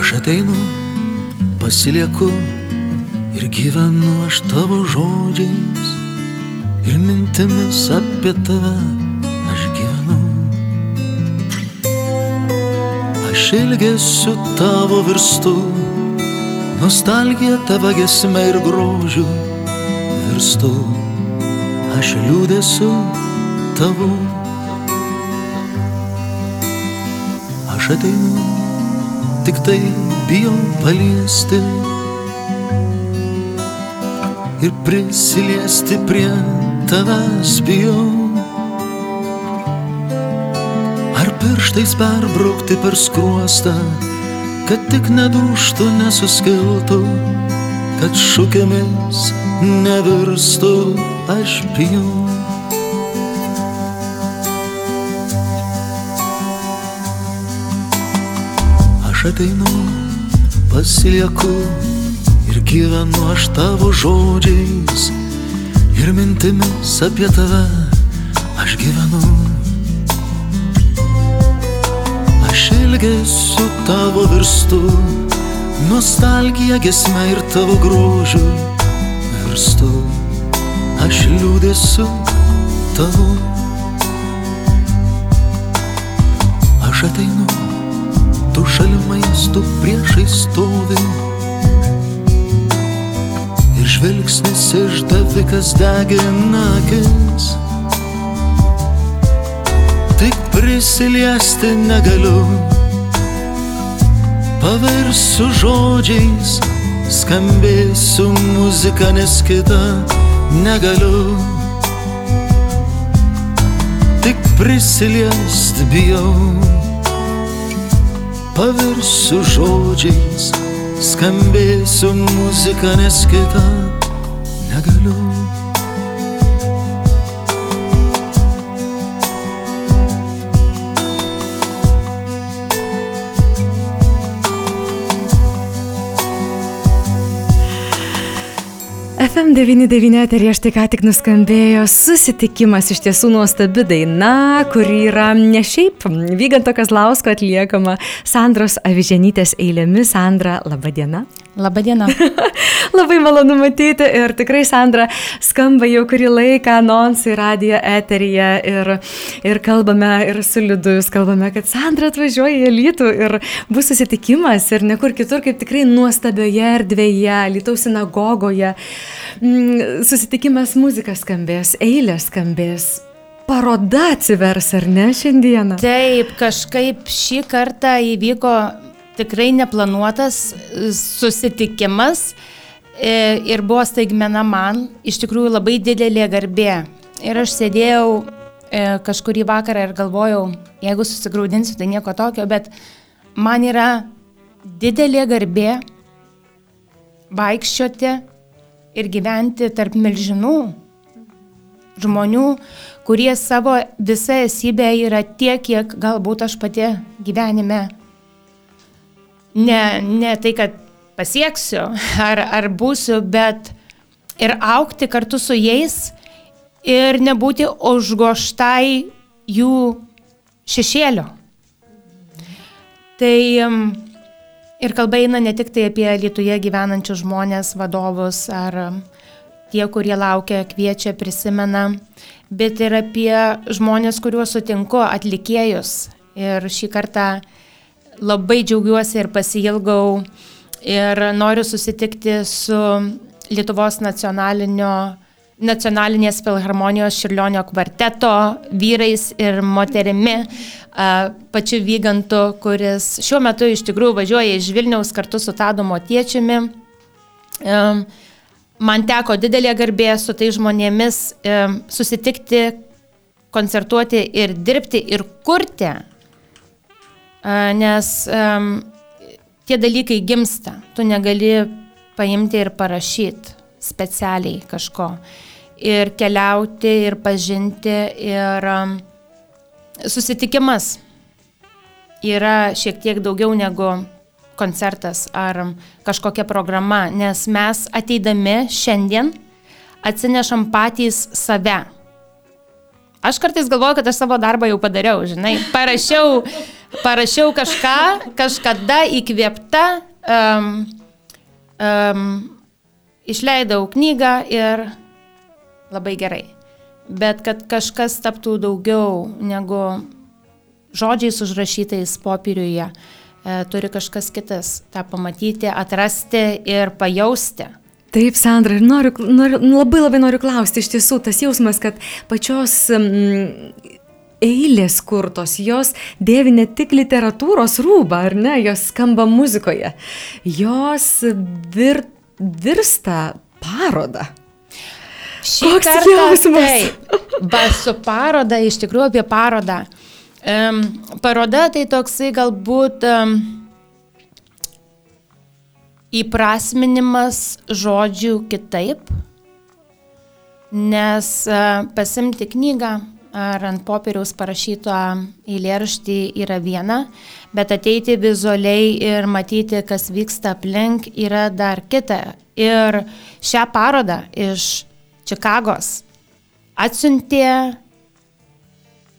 Aš ateinu, pasilieku ir gyvenu aš tavo žodžiais ir mintimis apie tave Aš ilgesiu tavo virstu, nostalgija tavo gesme ir grožiu virstu. Aš liūdėsiu tavo. Aš ateinu, tik tai bijau paliesti ir prisiliesti prie tavęs bijau. Pirštais perbraukti per skruostą, kad tik neduštų, nesuskiltų, kad šūkiamis nevirstų, aš bijau. Aš ateinu, pasilieku ir gyvenu aš tavo žodžiais ir mintimis apie tave aš gyvenu. Ilgesiu tavo virstu, nostalgija gesme ir tavo grožiu virstu. Aš liūdėsiu tavo. Aš ateinu, tu šalimais, tu priešai stovi ir žvilgsnis išdavikas degina akis. Tik prisiliesti negaliu, paversiu žodžiais, skambėsiu muziką, nes kitą negaliu. Tik prisiliesti bijau, paversiu žodžiais, skambėsiu muziką, nes kitą negaliu. FM99 eterija štai ką tik nuskambėjo susitikimas iš tiesų nuostabi daina, kuri yra ne šiaip Vyganto Kazlausko atliekama Sandros Aviženytės eilėmis. Sandra, laba diena. Labadiena. Labai malonu matyti ir tikrai Sandra skamba jau kurį laiką anonsai radijo eteryje ir, ir kalbame ir su Liudu, jūs kalbame, kad Sandra atvažiuoja į Lytų ir bus susitikimas ir nekur kitur, kaip tikrai nuostabioje erdvėje, Lytaus sinagogoje. Mm, Susitikimas muzika skambės, eilė skambės. Paroda atsivers, ar ne šiandieną? Taip, kažkaip šį kartą įvyko tikrai neplanuotas e, susitikimas e, ir buvo staigmena man, iš tikrųjų labai didelė garbė. Ir aš sėdėjau e, kažkurį vakarą ir galvojau, jeigu susigaudinsiu, tai nieko tokio, bet man yra didelė garbė vaikščioti ir gyventi tarp milžinų žmonių, kurie savo visą esybę yra tiek, kiek galbūt aš pati gyvenime ne, ne tai, kad pasieksiu ar, ar būsiu, bet ir aukti kartu su jais ir nebūti užgoštai jų šešėlio. Tai ir kalba eina ne tik tai apie Lietuvoje gyvenančius žmonės, vadovus ar tie, kurie laukia, kviečia, prisimena, bet ir apie žmonės, kuriuos sutinku, atlikėjus. Ir šį kartą labai džiaugiuosi ir pasilgau ir noriu susitikti su Lietuvos nacionalinės filharmonijos Širlionio kvarteto vyrais ir moterimi, pačiu Vygantu, kuris šiuo metu iš tikrųjų važiuoja iš Vilniaus kartu su Tado Motiečiumi. Man teko didelė garbė su tai žmonėmis susitikti, koncertuoti ir dirbti ir kurti nes tie dalykai gimsta, tu negali paimti ir parašyti specialiai kažko. Ir keliauti, ir pažinti, ir susitikimas yra šiek tiek daugiau negu koncertas ar kažkokia programa, nes mes ateidami šiandien atsinešam patys save. Aš kartais galvoju, kad aš savo darbą jau padariau, žinai, parašiau, parašiau kažką, kažkada įkvėpta, um, um, išleidau knygą ir labai gerai. Bet kad kažkas taptų daugiau negu žodžiais užrašytais popieriuje, e, turi kažkas kitas tą pamatyti, atrasti ir pajausti. Taip, Sandra, ir noriu, noriu, labai labai noriu klausti, iš tiesų tas jausmas, kad pačios mm, eilės kurtos, jos dėvi ne tik literatūros rūbą, ar ne, jos skamba muzikoje, jos vir, virsta paroda. Šį Koks kartą jausmas? Taip, ba, su paroda, iš tikrųjų apie parodą. Um, paroda tai toksai galbūt um, įprasminimas žodžių kitaip, nes e, pasimti knygą ar ant popieriaus parašyto eilėraštį yra viena, bet ateiti vizualiai ir matyti, kas vyksta aplink, yra dar kita. Ir šią parodą iš Čikagos atsiuntė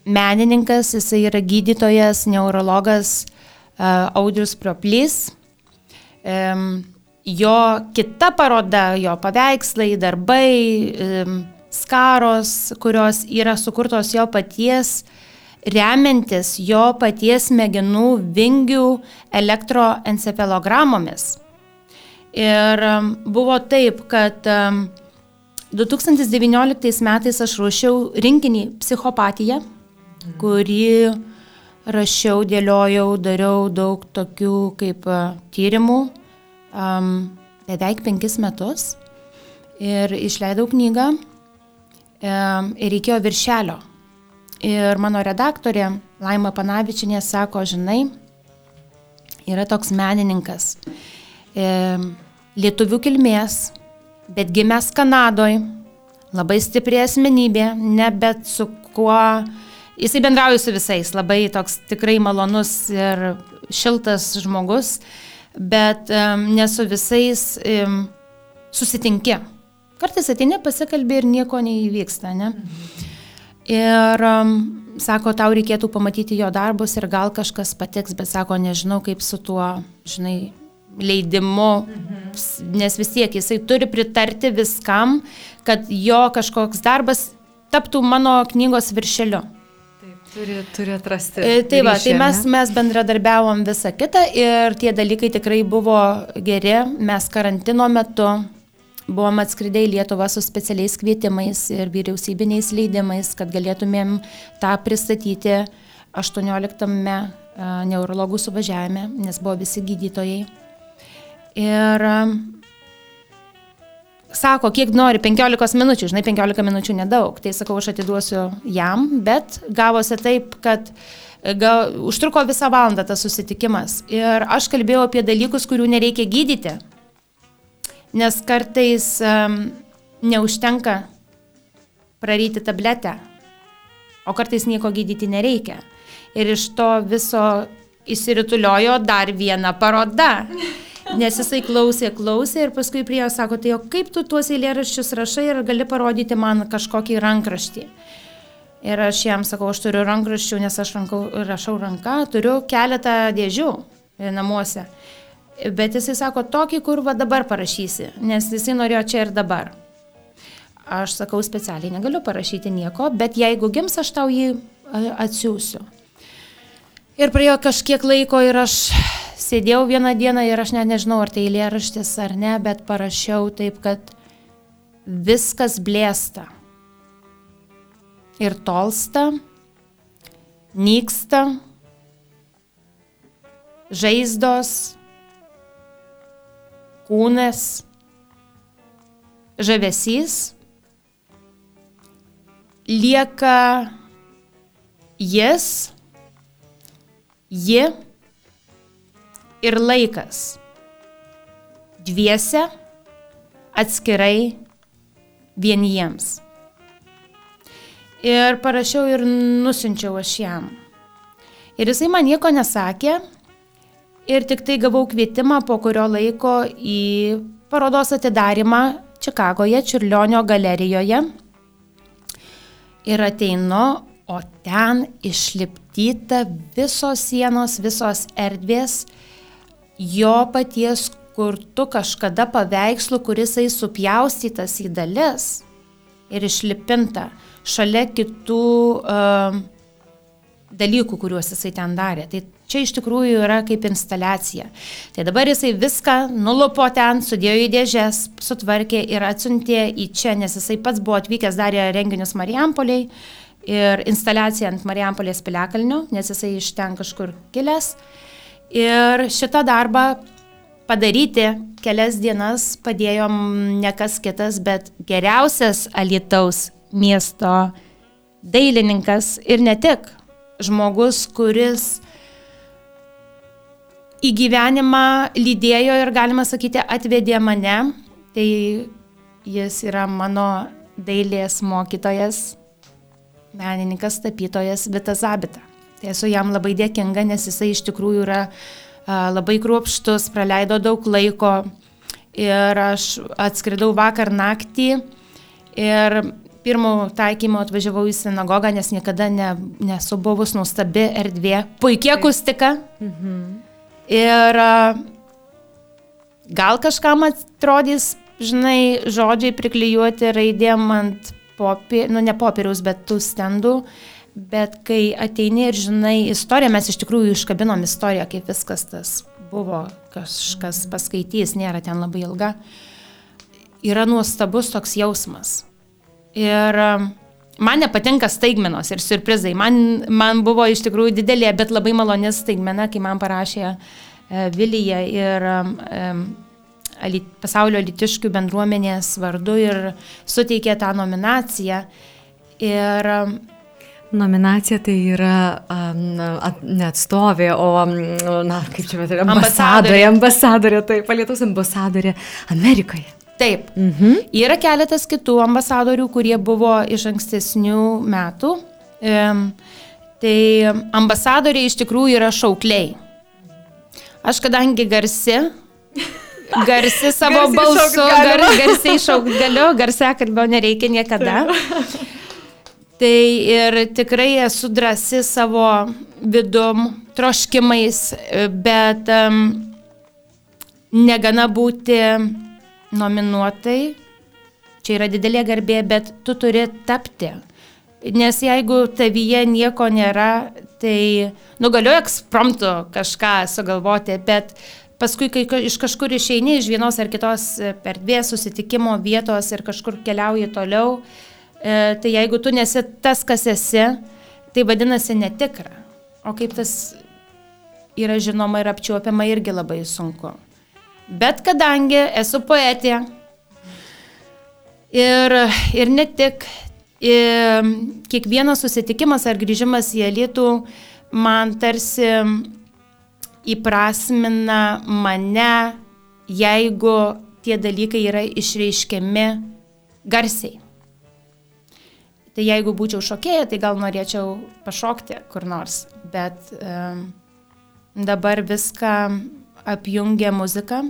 menininkas, jisai yra gydytojas, neurologas uh, Audrius Proplys jo kita paroda, jo paveikslai, darbai, skaros, kurios yra sukurtos jo paties, remiantis jo paties smegenų vingių elektroencefalogramomis. Ir buvo taip, kad 2019 metais aš ruošiau rinkinį psichopatiją, kurį rašiau, dėliojau, dariau daug tokių kaip e, tyrimų, um, beveik penkis metus ir išleidau knygą um, ir reikėjo viršelio. Ir mano redaktorė Laima Panavičinė sako, žinai, yra toks menininkas, um, lietuvių kilmės, bet gimęs Kanadoje, labai stipri asmenybė, ne bet su kuo Jisai bendrauja su visais, labai toks tikrai malonus ir šiltas žmogus, bet um, ne su visais um, susitinki. Kartais ateini, pasikalbė ir nieko neįvyksta, ne? Ir um, sako, tau reikėtų pamatyti jo darbus ir gal kažkas patiks, bet sako, nežinau kaip su tuo, žinai, leidimu, nes vis tiek jisai turi pritarti viskam, kad jo kažkoks darbas taptų mano knygos viršeliu. Turi, turi atrasti. E, tai va, tai mes, mes bendradarbiavom visą kitą ir tie dalykai tikrai buvo geri. Mes karantino metu buvom atskridę į Lietuvą su specialiais kvietimais ir vyriausybiniais leidimais, kad galėtumėm tą pristatyti 18-ame neurologų suvažiavime, nes buvo visi gydytojai. Ir sako, kiek nori, 15 minučių, žinai, 15 minučių nedaug. Tai sakau, aš atiduosiu jam, bet gavosi taip, kad e, gal, užtruko visą valandą tas susitikimas. Ir aš kalbėjau apie dalykus, kurių nereikia gydyti. Nes kartais um, neužtenka praryti tabletę, o kartais nieko gydyti nereikia. Ir iš to viso įsirituliojo dar viena paroda. Nes jisai klausė, klausė ir paskui prie jo sako, tai o kaip tu tuos eilėraščius rašai ir gali parodyti man kažkokį rankraštį. Ir aš jam sakau, aš turiu rankraščių, nes aš rankau, rašau ranką, turiu keletą dėžių namuose. Bet jisai sako, tokį, kur va dabar parašysi, nes jisai norėjo čia ir dabar. Aš sakau, specialiai negaliu parašyti nieko, bet jeigu gims, aš tau jį atsiųsiu. Ir praėjo kažkiek laiko ir aš sėdėjau vieną dieną ir aš net nežinau, ar tai eilėraštis ar ne, bet parašiau taip, kad viskas blėsta. Ir tolsta, nyksta, žaizdos, kūnas, žavesys, lieka jis, ji, ir laikas. Dviese, atskirai, vieniems. Ir parašiau ir nusinčiau aš jam. Ir jisai man nieko nesakė, Ir tik tai gavau kvietimą po kurio laiko į parodos atidarimą Čikagoje, Čiurlionio galerijoje. Ir ateinu, o ten išlipdyta visos sienos, visos erdvės, jo paties kurtų kažkada paveikslų, kuris jisai supjaustytas į dalis ir išlipinta šalia kitų uh, dalykų, kuriuos jisai ten darė. Tai čia iš tikrųjų yra kaip instaliacija. Tai dabar jisai viską nulupo ten, sudėjo į dėžės, sutvarkė ir atsiuntė į čia, nes jisai pats buvo atvykęs, darė renginius Marijampoliai ir instaliaciją ant Marijampolės piliakalnių, nes jisai iš ten kažkur kilęs. Ir šitą darbą padaryti kelias dienas padėjom ne kas kitas, bet geriausias Alitaus miesto dailininkas ir ne tik žmogus, kuris į gyvenimą lydėjo ir galima sakyti atvedė mane, tai jis yra mano dailės mokytojas, menininkas, tapytojas Vitas Zabita. Tai esu jam labai dėkinga, nes jisai iš tikrųjų yra labai kruopštus, praleido daug laiko ir aš atskridau vakar naktį ir pirmo taikymo atvažiavau į sinagogą, nes niekada ne, nesu buvus nuostabi erdvė, puikia akustika. Mhm. Ir gal kažkam atrodys, žinai, žodžiai priklijuoti raidėm ant popieriaus, nu ne popieriaus, bet tų stendų. Bet kai ateini ir žinai istoriją, mes iš tikrųjų iškabinom istoriją, kaip viskas tas buvo, kažkas paskaitys, nėra ten labai ilga, yra nuostabus toks jausmas. Ir um, man nepatinka staigmenos ir surprizai. Man, man buvo iš tikrųjų didelė, bet labai maloni staigmena, kai man parašė e, Vilija ir e, pasaulio litiškių bendruomenės vardu ir suteikė tą nominaciją. Ir Nominacija tai yra ne atstovė, o, na, kaip čia vadinasi, ambasadorė, ambasadorė, tai palietus ambasadorė Amerikoje. Taip. Mhm. Yra keletas kitų ambasadorių, kurie buvo iš ankstesnių metų. Um, tai ambasadoriai iš tikrųjų yra šaukliai. Aš kadangi garsi, garsi savo garsiai balsu, gar, garsiai šaukt galiu, garsiai kalbėjau nereikia niekada. Tai ir tikrai esu drąsi savo vidum, troškimais, bet um, negana būti nominuotai, čia yra didelė garbė, bet tu turi tapti. Nes jeigu tavyje nieko nėra, tai, nu, galiu ekspromptu kažką sugalvoti, bet paskui, kai iš kažkur išeini iš vienos ar kitos erdvės susitikimo vietos ir kažkur keliauji toliau, e, tai jeigu tu nesi tas, kas esi, tai vadinasi netikra. O kaip tas yra žinoma ir apčiuopiama irgi labai sunku. Bet kadangi esu poetė ir, ir ne tik, ir kiekvienas susitikimas ar grįžimas į elitų man tarsi įprasmina mane, jeigu tie dalykai yra išreiškiami garsiai. Tai jeigu būčiau šokėja, tai gal norėčiau pašokti kur nors, bet um, dabar viską apjungia muzika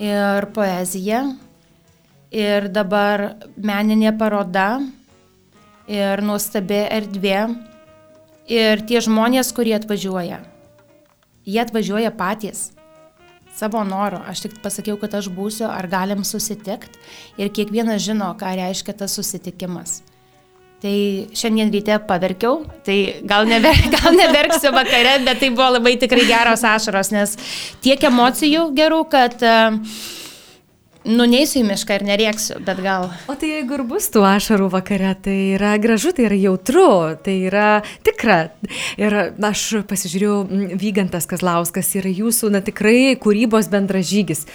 ir poezija. Ir dabar meninė paroda ir nuostabi erdvė. Ir tie žmonės, kurie atvažiuoja, jie atvažiuoja patys savo noro. Aš tik pasakiau, kad aš būsiu, ar galim susitikti. Ir kiekvienas žino, ką reiškia tas susitikimas. Tai šiandien ryte paverkiau, tai gal, never, gal neverksiu vakare, bet tai buvo labai tikrai geros ašaros, nes tiek emocijų gerų, kad uh, Nuneisiu į mišką ir nerėksiu, bet gal. O tai jeigu ir bus tų ašarų vakare, tai yra gražu, tai yra jautru, tai yra tikra. Ir aš pasižiūrėjau, Vygantas Kazlauskas yra jūsų, na tikrai, kūrybos bendražygis.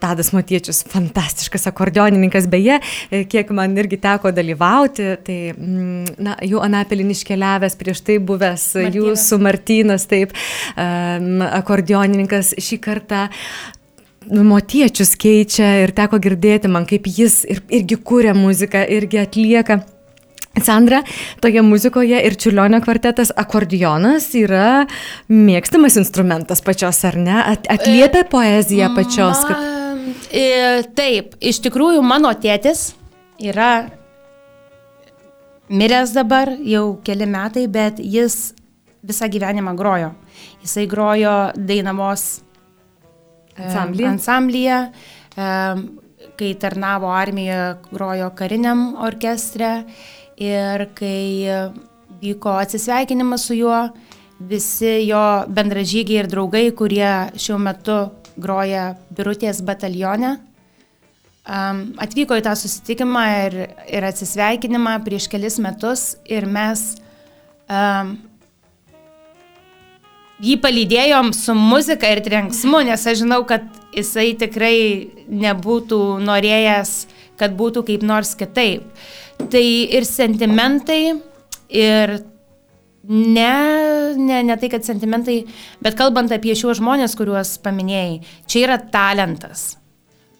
Tadas Motiečius, fantastiškas akordionininkas, beje, e, kiek man irgi teko dalyvauti, tai, na, jau Anapelin iškeliavęs, prieš tai buvęs Martynas. jūsų Martynas, taip, um, akordionininkas šį kartą motiečius keičia ir teko girdėti man, kaip jis ir, irgi kūrė muziką, irgi atlieka Sandra, toje muzikoje ir Čiulionio kvartetas akordeonas yra mėgstamas instrumentas pačios, ar ne? At, atliepia poeziją pačios. Kad... Ma, e, taip, iš tikrųjų mano tėtis yra miręs dabar jau keli metai, bet jis visą gyvenimą grojo. Jisai grojo Dainamos e, Ansamblyje? ansamblyje e, kai tarnavo armijoje, grojo kariniam orkestre ir kai vyko atsisveikinimas su juo, visi jo bendražygiai ir draugai, kurie šiuo metu groja Birutės batalione, um, atvyko į tą susitikimą ir, ir atsisveikinimą prieš kelis metus ir mes jį palydėjom su muzika ir trenksmu, nes aš žinau, kad jisai tikrai nebūtų norėjęs, kad būtų kaip nors kitaip. Tai ir sentimentai, ir ne, ne, ne tai, kad sentimentai, bet kalbant apie šiuos žmonės, kuriuos paminėjai, čia yra talentas.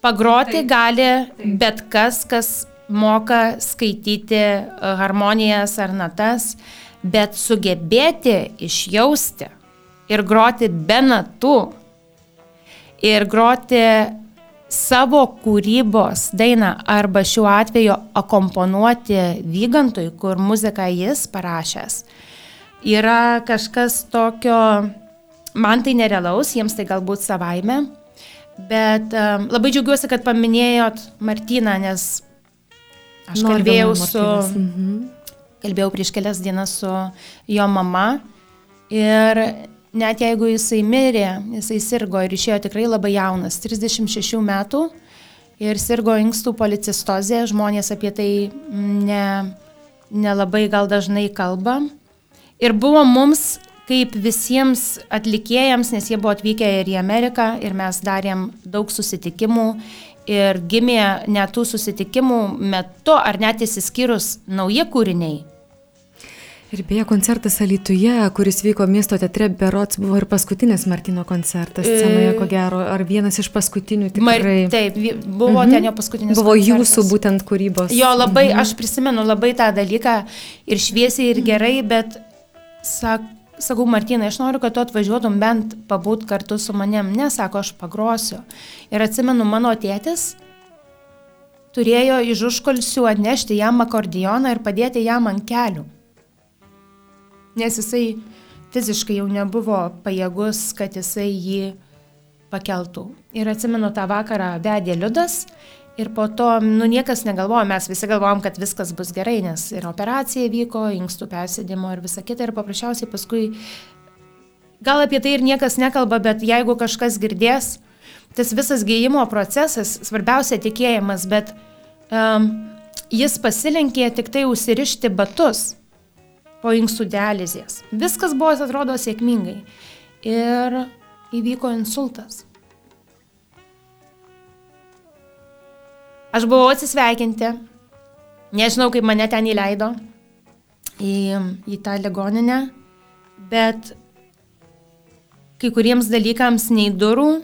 Pagroti taip, gali taip. bet kas, kas moka skaityti e, harmonijas ar natas, bet sugebėti išjausti ir groti be natų ir groti savo kūrybos dainą arba šiuo atveju akomponuoti Vygantui, kur muziką jis parašęs, yra kažkas tokio, man tai nerealaus, jiems tai galbūt savaime, bet um, labai džiaugiuosi, kad paminėjot Martyną, nes aš Norvino kalbėjau su, mhm. kalbėjau prieš kelias dienas su jo mama ir net jeigu jisai mirė, jisai sirgo ir išėjo tikrai labai jaunas, 36 metų ir sirgo inkstų policistozė, žmonės apie tai ne, nelabai gal dažnai kalba. Ir buvo mums, kaip visiems atlikėjams, nes jie buvo atvykę ir į Ameriką ir mes darėm daug susitikimų ir gimė net tų susitikimų metu ar net įsiskyrus nauji kūriniai. Ir beje, koncertas Alytuje, kuris vyko miesto teatre, berots buvo ir paskutinis Martino koncertas scenoje, ko gero, ar vienas iš paskutinių Mar, tikrai. taip, vi- buvo Mhm. ten jo paskutinis. Buvo koncertas. jūsų būtent kūrybos. Jo, labai, mhm. aš prisimenu labai tą dalyką ir šviesiai, ir gerai, bet sak, sakau, Martinai, aš noriu, kad tu atvažiuotum bent pabūt kartu su manim. Ne, sako, aš pagrosiu. Ir atsimenu, mano tėtis turėjo iš užkolsių atnešti jam akordeoną ir padėti jam ant kelių. Nes jisai fiziškai jau nebuvo pajėgus, kad jisai jį pakeltų. Ir atsimenu, tą vakarą vedė Liudas ir po to, nu niekas negalvojo, mes visi galvojom, kad viskas bus gerai, nes ir operacija vyko, inkstų persėdimo ir visa kita ir paprasčiausiai paskui, gal apie tai ir niekas nekalba, bet jeigu kažkas girdės, tas visas gėjimo procesas, svarbiausia tikėjimas, bet um, jis pasilenkė tik tai užsirišti batus po inkstų dializės. Viskas buvo, atrodo, sėkmingai. Ir įvyko insultas. Aš buvau atsisveikinti, nežinau, kaip mane ten įleido į, į tą ligoninę, bet kai kuriems dalykams nei durų,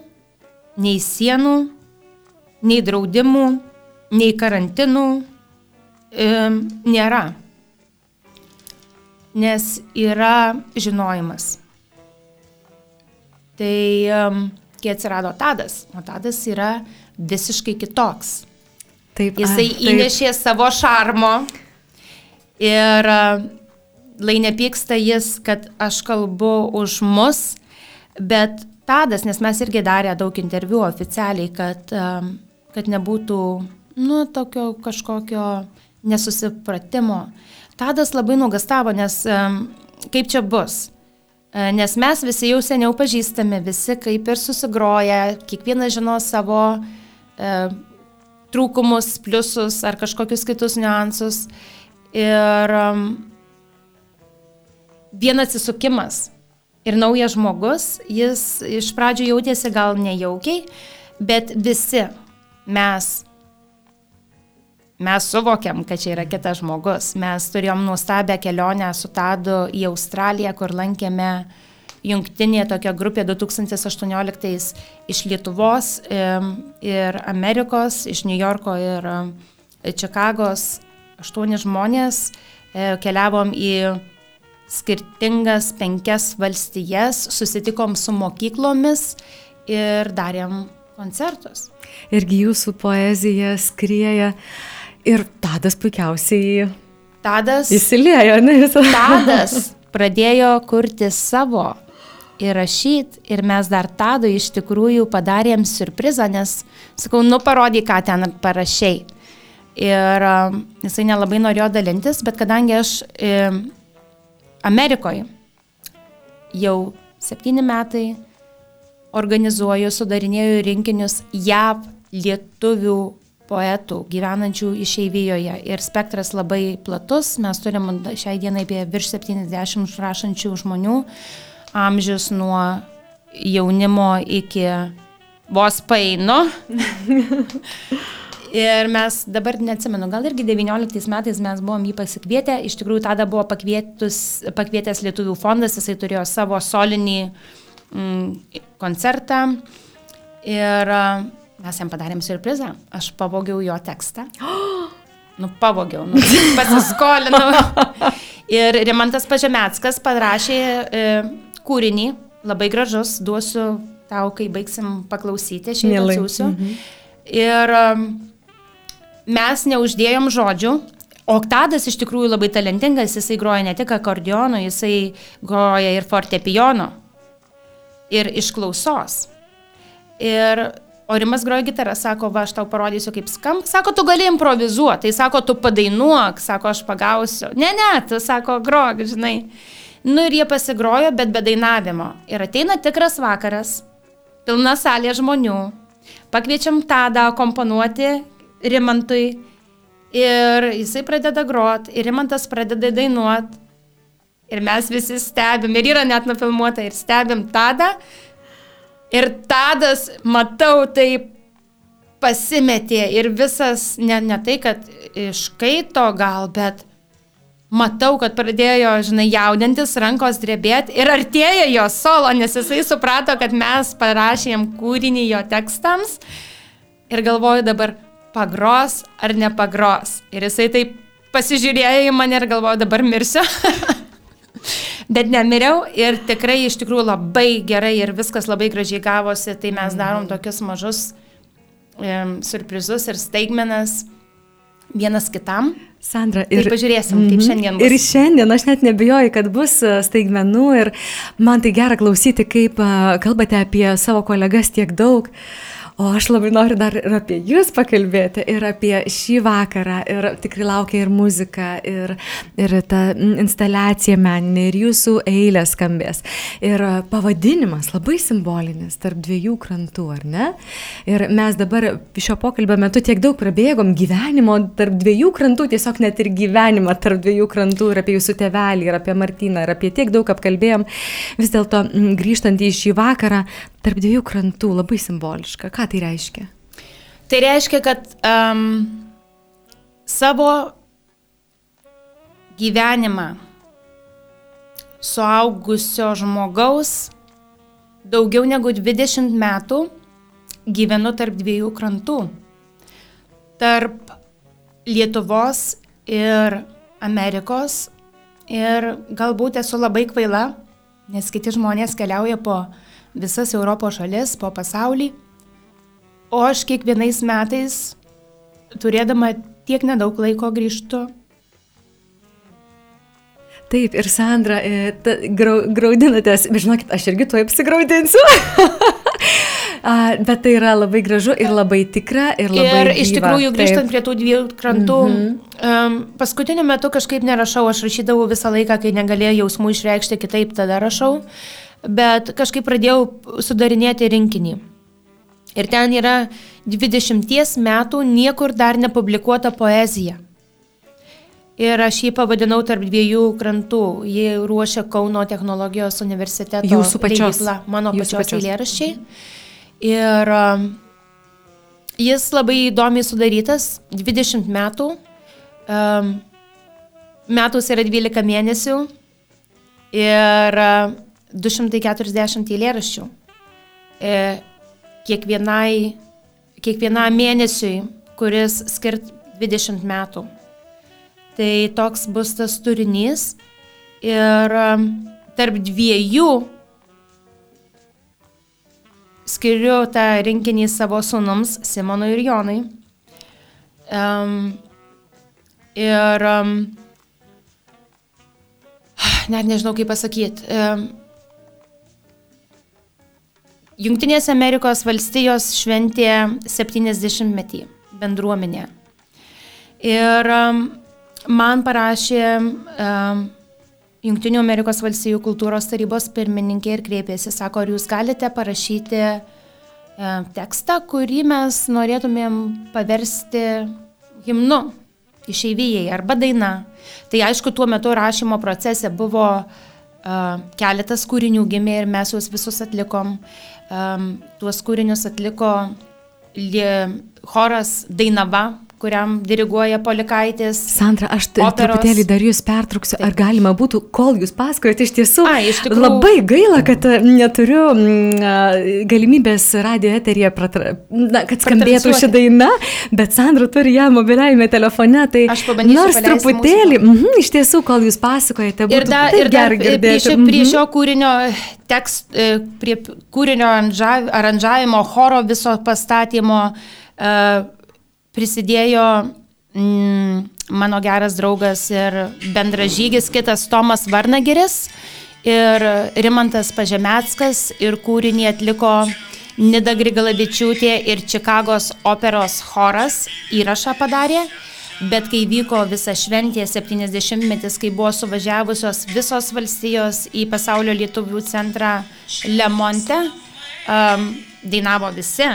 nei sienų, nei draudimų, nei karantinų e, nėra. Nes yra žinojimas. Tai um, kai atsirado Tadas, o Tadas yra visiškai kitoks. Taip, Jisai ai, taip. įnešė savo šarmo ir uh, lai nepyksta jis, kad aš kalbu už mus, bet Tadas, nes mes irgi darė daug interviu oficialiai, kad, kad nebūtų, nu, tokio kažkokio nesusipratimo. Tadas labai nuogastavo, nes kaip čia bus. E, Nes mes visi jau seniau pažįstami, visi kaip ir susigroja, kiekvienas žino savo e, trūkumus, pliusus ar kažkokius kitus niuansus. Ir um, vienas atsisukimas ir naujas žmogus, jis iš pradžių jautėsi gal nejaukiai, bet visi mes, mes suvokiam, kad čia yra kitas žmogus. Mes turėjom nuostabią kelionę su Tadu į Australiją, kur lankėme jungtinė tokia grupė 2018 iš Lietuvos ir Amerikos, iš New Yorko ir Čikagos aštuoni žmonės, e, keliavom į skirtingas penkias valstijas, susitikom su mokyklomis ir darėm koncertus. Irgi jūsų poezija skrieja ir Tadas puikiausiai Tadas, įsiliejo, ne visą. Tadas pradėjo kurti savo įrašyti ir mes dar Tado iš tikrųjų padarėm surprizą, nes sakau, nu parodyk, ką ten parašiai. Ir um, jisai nelabai norėjo dalintis, bet kadangi aš e, Amerikoje jau septyni metai organizuoju, sudarinėju rinkinius JAV lietuvių poetų gyvenančių išeivijoje. Ir spektras labai platus, mes turim šiai dienai apie virš 70 rašančių žmonių, amžius nuo jaunimo iki vos paino. Ir mes dabar neatsimenu, gal irgi 19 metais mes buvom jį pasikvietę, iš tikrųjų tada buvo pakvietęs Lietuvių fondas, jisai turėjo savo solinį mm, koncertą. Ir mes jam padarėm surprizą, aš pavogiau jo tekstą. Nu, pavogiau, nu, pasiskolinau. Ir Rimantas Pažemetskas parašė e, kūrinį, labai gražus, duosiu tau, kai baigsim paklausyti, šiandien atsiųsiu. Mhm. Ir um, mes neuždėjom žodžių, o Tadas iš tikrųjų labai talentingas, jisai groja ne tik akordionu, jisai groja ir fortepijono, ir iš klausos. Ir Orimas groja gitarą, sako, va, aš tau parodysiu, kaip skamba. Sako, tu gali improvizuoti, tai sako, tu padainuok, sako, aš pagausiu. Ne, ne, tu sako, grok, žinai. Nu ir jie pasigrojo, bet be dainavimo. Ir ateina tikras vakaras, pilna salė žmonių. Pakviečiam Tadą komponuoti Rimantui ir jisai pradeda grot ir Rimantas pradeda dainuot ir mes visi stebim ir yra net nufilmuota ir stebim Tadą ir Tadas, matau, taip pasimetė ir visas, ne, ne tai, kad iškaito gal, bet matau, kad pradėjo, žinai, jaudintis, rankos drebėti ir artėja jo solo, nes jisai suprato, kad mes parašėm kūrinį jo tekstams ir galvoju dabar, pagros ar nepagros. Ir jisai taip pasižiūrėjo į mane ir galvojo, dabar mirsiu. Bet nemiriau ir tikrai iš tikrųjų labai gerai ir viskas labai gražiai gavosi, tai mes mhm. darom tokius mažus um, surprizus ir staigmenas vienas kitam. Sandra, ir tai pažiūrėsim, kaip mhm. šiandien bus. Ir šiandien aš net nebijoju, kad bus e, staigmenų ir man tai gera klausyti, kaip e, kalbate apie savo kolegas tiek daug. Uh, O aš labai noriu dar ir apie jūs pakalbėti, ir apie šį vakarą, ir tikrai laukia ir muzika, ir, ir ta instaliacija meninė, ir jūsų eilė skambės. Ir pavadinimas labai simbolinis tarp dviejų krantų, ar ne? Ir mes dabar šio pokalbio metu tiek daug prabėgom gyvenimo tarp dviejų krantų, tiesiog net ir gyvenimą tarp dviejų krantų, ir apie jūsų tevelį, ir apie Martyną, ir apie tiek daug apkalbėjom. Vis dėlto grįžtant į šį vakarą, tarp dviejų krantų labai simboliška. Ką tai reiškia? Tai reiškia, kad um, savo gyvenimą suaugusio žmogaus daugiau negu 20 metų gyvenu tarp dviejų krantų. Tarp Lietuvos ir Amerikos. Ir galbūt esu labai kvaila, nes kiti žmonės keliauja po visas Europos šalis, po pasaulį. O aš kiekvienais metais, turėdama tiek nedaug laiko, grįžtu. Taip, ir Sandra, e, ta, grau, graudinatės, bet žinokit, aš irgi tuo apsigraudinsiu. Bet tai yra labai gražu ir labai tikra ir labai. Ir gyva. iš tikrųjų, grįžtant Taip. prie tų dviejų krantų, mm -hmm. um, paskutiniu metu kažkaip nerašau, aš rašydavau visą laiką, kai negalėjau jausmų išreikšti kitaip, tada rašau, bet kažkaip pradėjau sudarinėti rinkinį. Ir ten yra 20 metų niekur dar nepublikuota poezija. Ir aš jį pavadinau tarp dviejų krantų. Jį ruošia Kauno technologijos universiteto. Jūsų pačios. Leidykla, mano Jūsų pačios, pačios eilėraščiai. Ir um, jis labai įdomiai sudarytas, 20 metų. Um, metus yra 12 mėnesių ir 240 uh, eilėraščių. E, kiekvienai, kiekvienam mėnesiui, kuris skirt 20 metų. Tai toks bus tas turinys. Ir um, tarp dviejų skiriu tą rinkinį savo sunums Simonui ir Jonui. Um, ir um, net nežinau kaip pasakyti. Um, Junktinės Amerikos valstijos šventė 70-metį bendruomenė. Ir um, man parašė um, Junktinių Amerikos valstijų kultūros tarybos pirmininkė ir kreipėsi, sako, ar jūs galite parašyti e, tekstą, kurį mes norėtumėm paversti himnu išeivijai arba daina. Tai aišku, tuo metu rašymo procese buvo uh, keletas kūrinių gimė ir mes juos visus atlikom. Tuos kūrinius atliko choras Dainava, kuriam diriguoja Polikaitis. Sandra, aš truputėlį dar jūs pertrauksiu. Ar galima būtų, kol jūs pasakojate, iš tiesų, A, iš tikrųjų... labai gaila, kad e, neturiu galimybės radio eterija, pratra... na, kad skambėtų ši daina, bet Sandra turi ją mobiliajame telefone. Tai. Nors truputėlį, mhm, iš tiesų, kol jūs pasakojate, ir, da, ir dar prie šio, prie mhm. šio kūrinio tekst, e, prie kūrinio aranžavimo, choro viso pastatymo. Uh, prisidėjo mm, mano geras draugas ir bendražygis kitas Tomas Varnagiris ir Rimantas Pažemeckas ir kūrinį atliko Nida Grigalavičiūtė ir Čikagos operos choras įrašą padarė. Bet kai vyko visa šventė 70-metis, kai buvo suvažiavusios visos valstijos į pasaulio lietuvių centrą Lemonte, um, dainavo visi.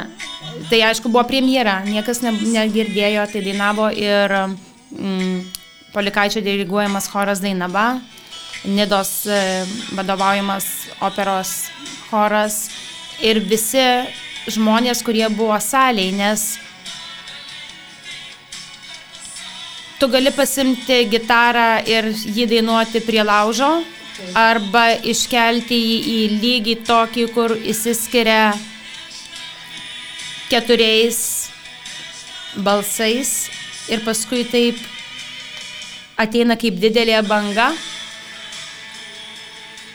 Tai aišku buvo premjera, niekas ne, negirdėjo, tai dainavo ir mm, Polikaičio diriguojamas choras Dainava, Nidos e, vadovaujamas operos choras ir visi žmonės, kurie buvo salėje, nes tu gali pasimti gitarą ir jį dainuoti prie laužo, arba iškelti jį į lygį tokį, kur įsiskiria keturiais balsais ir paskui taip ateina kaip didelė banga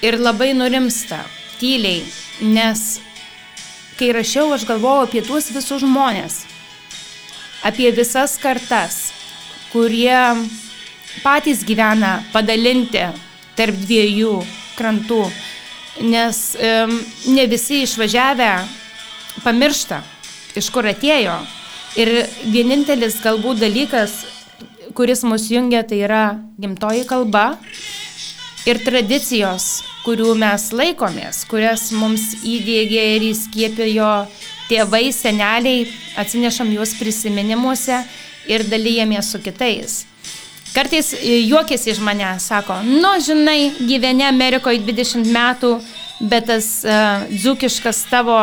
ir labai nurimsta, tyliai, nes kai rašiau, aš galvojau apie tuos visus žmonės, apie visas kartas, kurie patys gyvena padalinti tarp dviejų krantų, nes um, ne visi išvažiavę pamiršta iš kur atėjo. Ir vienintelis galbūt dalykas, kuris mus jungia, tai yra gimtoji kalba ir tradicijos, kurių mes laikomės, kurias mums įdėgė ir įskiepijo tėvai, seneliai, atsinešam juos prisiminimuose ir dalyjamės su kitais. Kartais juokėsi iš mane, sako, nu, žinai, gyveni Amerikoje 20 metų, bet tas uh, dzukiškas tavo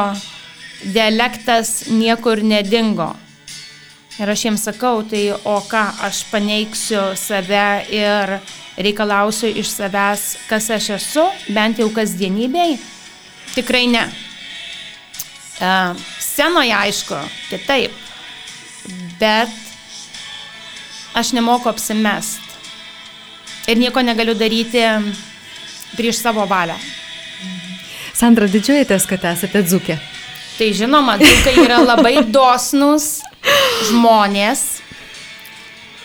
dialektas niekur nedingo. Ir aš jiems sakau, tai o ką, aš paneiksiu save ir reikalausiu iš savęs, kas aš esu, bent jau kasdienybei? Tikrai ne. Uh, scenoje aišku, kitaip, bet aš nemoku apsimest. Ir nieko negaliu daryti prieš savo valią. Sandra, didžiuojatės, kad esate dzukė. Tai žinoma, dzūkai yra labai dosnus žmonės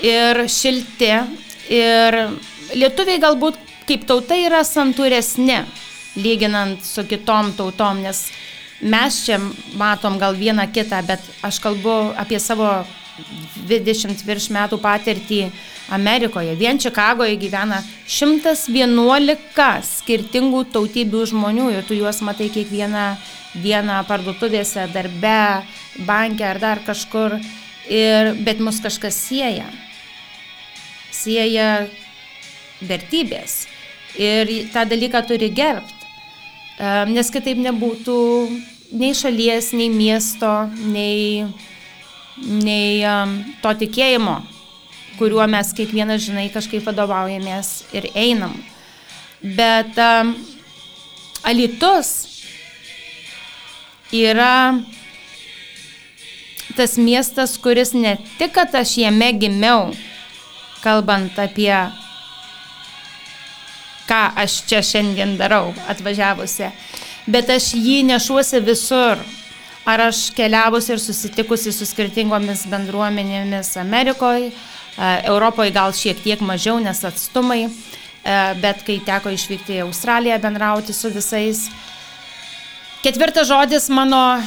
ir šilti. Ir lietuviai galbūt kaip tauta yra santūresni, lyginant su kitom tautom, nes mes čia matom gal vieną kitą, bet aš kalbu apie savo 20 virš metų patirtį Amerikoje. Vien Čikagoje gyvena 111 skirtingų tautybių žmonių ir tu juos matai kiekvieną dieną parduotuvėse, darbe, banke ar dar kažkur, ir, bet mus kažkas sieja. Sieja vertybės. Ir tą dalyką turi gerbti. Nes kitaip nebūtų nei šalies, nei miesto, nei, nei um, to tikėjimo, kuriuo mes kiekvienas, žinai, kažkaip vadovaujamės ir einam. Bet um, Alitus yra tas miestas, kuris ne tik, kad aš jame gimiau, kalbant apie ką aš čia šiandien darau atvažiavusi. Bet aš jį nešuosi visur. Ar aš keliavusi ir susitikusi su skirtingomis bendruomenėmis Amerikoje, Europoje gal šiek tiek mažiau, nes atstumai, e, bet kai teko išvykti į Australiją bendrauti su visais. Ketvirtas žodis mano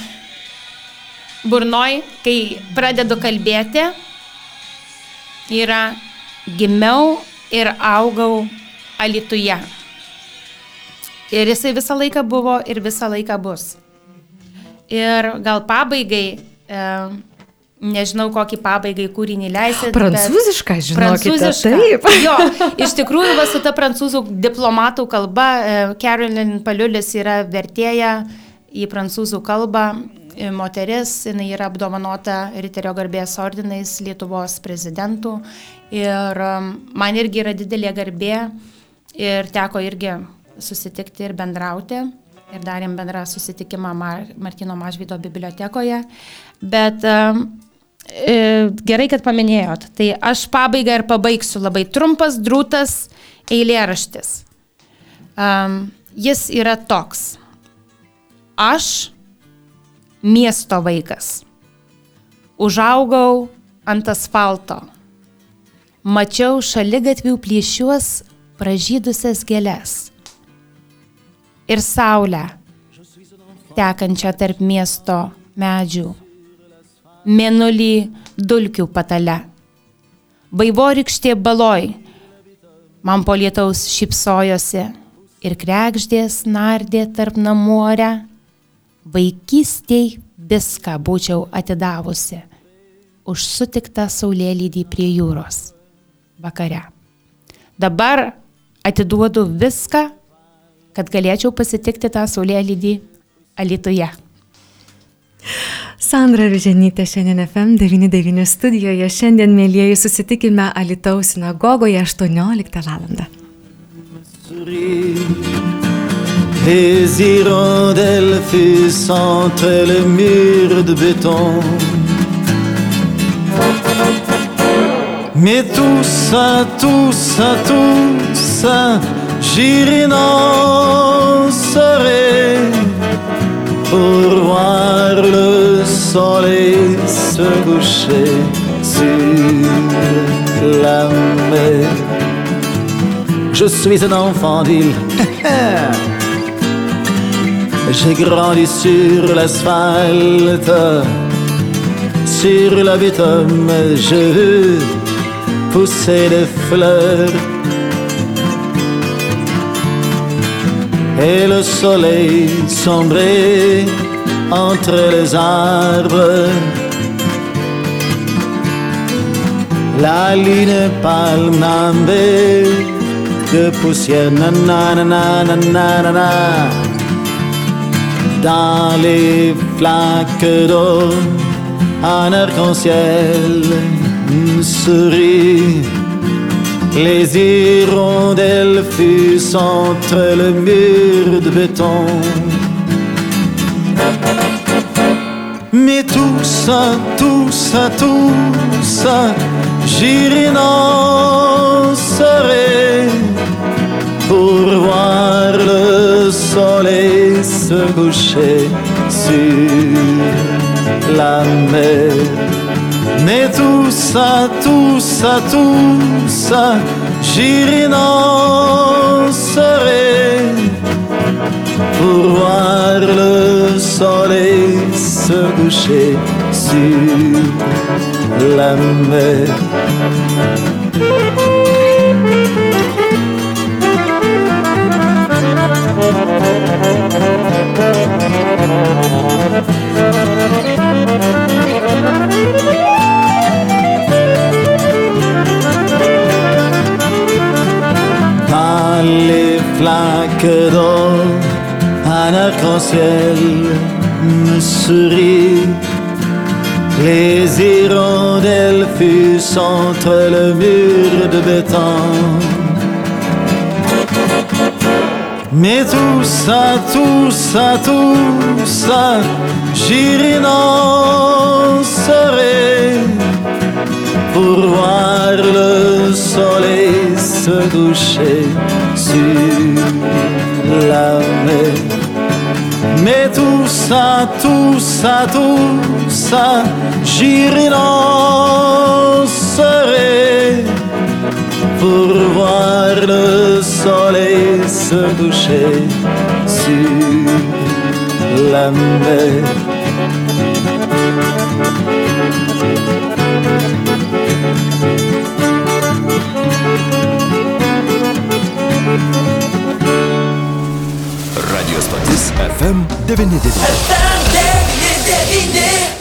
burnoj, kai pradedu kalbėti, yra gimiau ir augau Alituje. Ir jisai visą laiką buvo ir visą laiką bus. Ir gal pabaigai, e, nežinau, kokį pabaigai kūrinį leisit. Prancūzišką, žinokite. Prancūzišką. Taip. Jo, iš tikrųjų, va, su ta prancūzų diplomatų kalba, e, Carolyn Paliulis yra vertėja į prancūzų kalbą. E, moteris, jinai yra apdovanota Riterio garbės ordinais Lietuvos prezidentų ir um, man irgi yra didelė garbė Ir teko irgi susitikti ir bendrauti. Ir darėm bendrą susitikimą Mar Martino Mažvydo bibliotekoje. Bet um, gerai, kad paminėjot. Tai aš pabaigą ir pabaigsiu labai trumpas, drūtas eilėraštis. Jis yra toks. Aš miesto vaikas. Užaugau ant asfalto. Mačiau šaligatvių plyšiuos pražydusias gėlės ir saulę tekančią tarp miesto medžių, mėnulį dulkių patale. Vaivorykštė baloj, man po lietaus šypsojosi ir krekždės nardė tarp namuorę, vaikystėj viską būčiau atidavusi už sutiktą saulėlydį prie jūros vakare. Dabar atiduodu viską, kad galėčiau pasitikti tą saulėlydį Alitoje. Sandra Viženytė šiandien FM99 studijoje. Šiandien, mėlyjeji, susitikime Alitaus sinagogoje 18 val. Les hirondelles fussent entre les murs de béton. Mais tout ça, tout ça, tout ça, j'irai serai pour voir le soleil se coucher sur la mer. Je suis un enfant d'île. J'ai grandi sur l'asphalte, sur la bitume, je pousser des fleurs. Et le soleil sombrait entre les arbres. La lune palmambée de poussière, nanana, dans les flaques d'eau, un arc-en-ciel sourit. Les hirondelles fussent entre le mur de béton. Mais tout ça, tout ça, tout ça, j'irai serai pour voir le soleil se coucher sur la mer. Mais tout ça, tout ça, tout ça, j'irai serai pour voir le soleil se coucher sur la mer. Les flaques d'or, un arc-en-ciel me sourit. Les hirondelles fussent entre le mur de béton. Mais tout ça, tout ça, tout ça, j'irai serai pour voir le se coucher sur la mer. Mais tout ça, tout ça, tout ça, j'irai danser pour voir le soleil se coucher sur la mer. Radio stotis FM 99. FM 99.